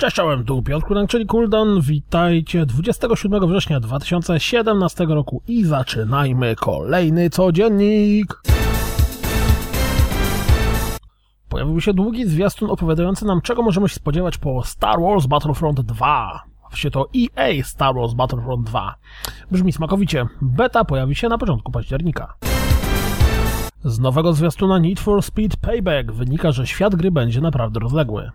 Cześć, czołem, tu Piotr Kudank, czyli Kuldan. Witajcie 27 września 2017 roku i zaczynajmy kolejny codziennik. Pojawił się długi zwiastun opowiadający nam, czego możemy się spodziewać po Star Wars Battlefront 2. Właściwie to EA Star Wars Battlefront 2. Brzmi smakowicie. Beta pojawi się na początku października. Z nowego zwiastuna Need for Speed Payback wynika, że świat gry będzie naprawdę rozległy.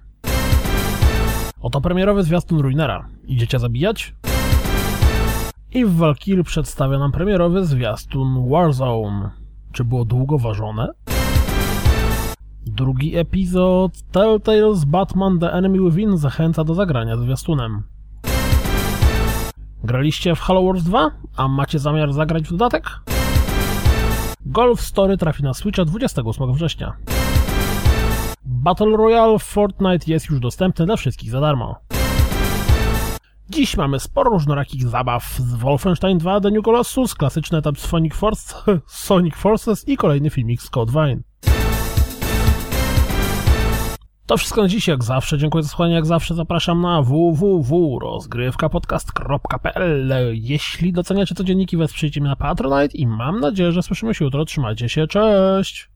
Oto premierowy zwiastun Ruinera. Idziecie zabijać? I w Valkyrie przedstawia nam premierowy zwiastun Warzone. Czy było długo ważone? Drugi epizod Telltale's Batman The Enemy Within zachęca do zagrania zwiastunem. Graliście w Halo Wars 2? A macie zamiar zagrać w dodatek? Golf Story trafi na Switcha 28 września. Battle Royale Fortnite jest już dostępny dla wszystkich za darmo. Dziś mamy sporo różnorakich zabaw z Wolfenstein 2 The New Colossus, klasyczny etap z Sonic, Force, Sonic Forces i kolejny filmik z Code. To wszystko na dziś, jak zawsze. Dziękuję za słuchanie, jak zawsze zapraszam na www.rozgrywkapodcast.pl Jeśli doceniacie codzienniki, wesprzyjcie mnie na Patronite i mam nadzieję, że słyszymy się jutro. Trzymajcie się, cześć!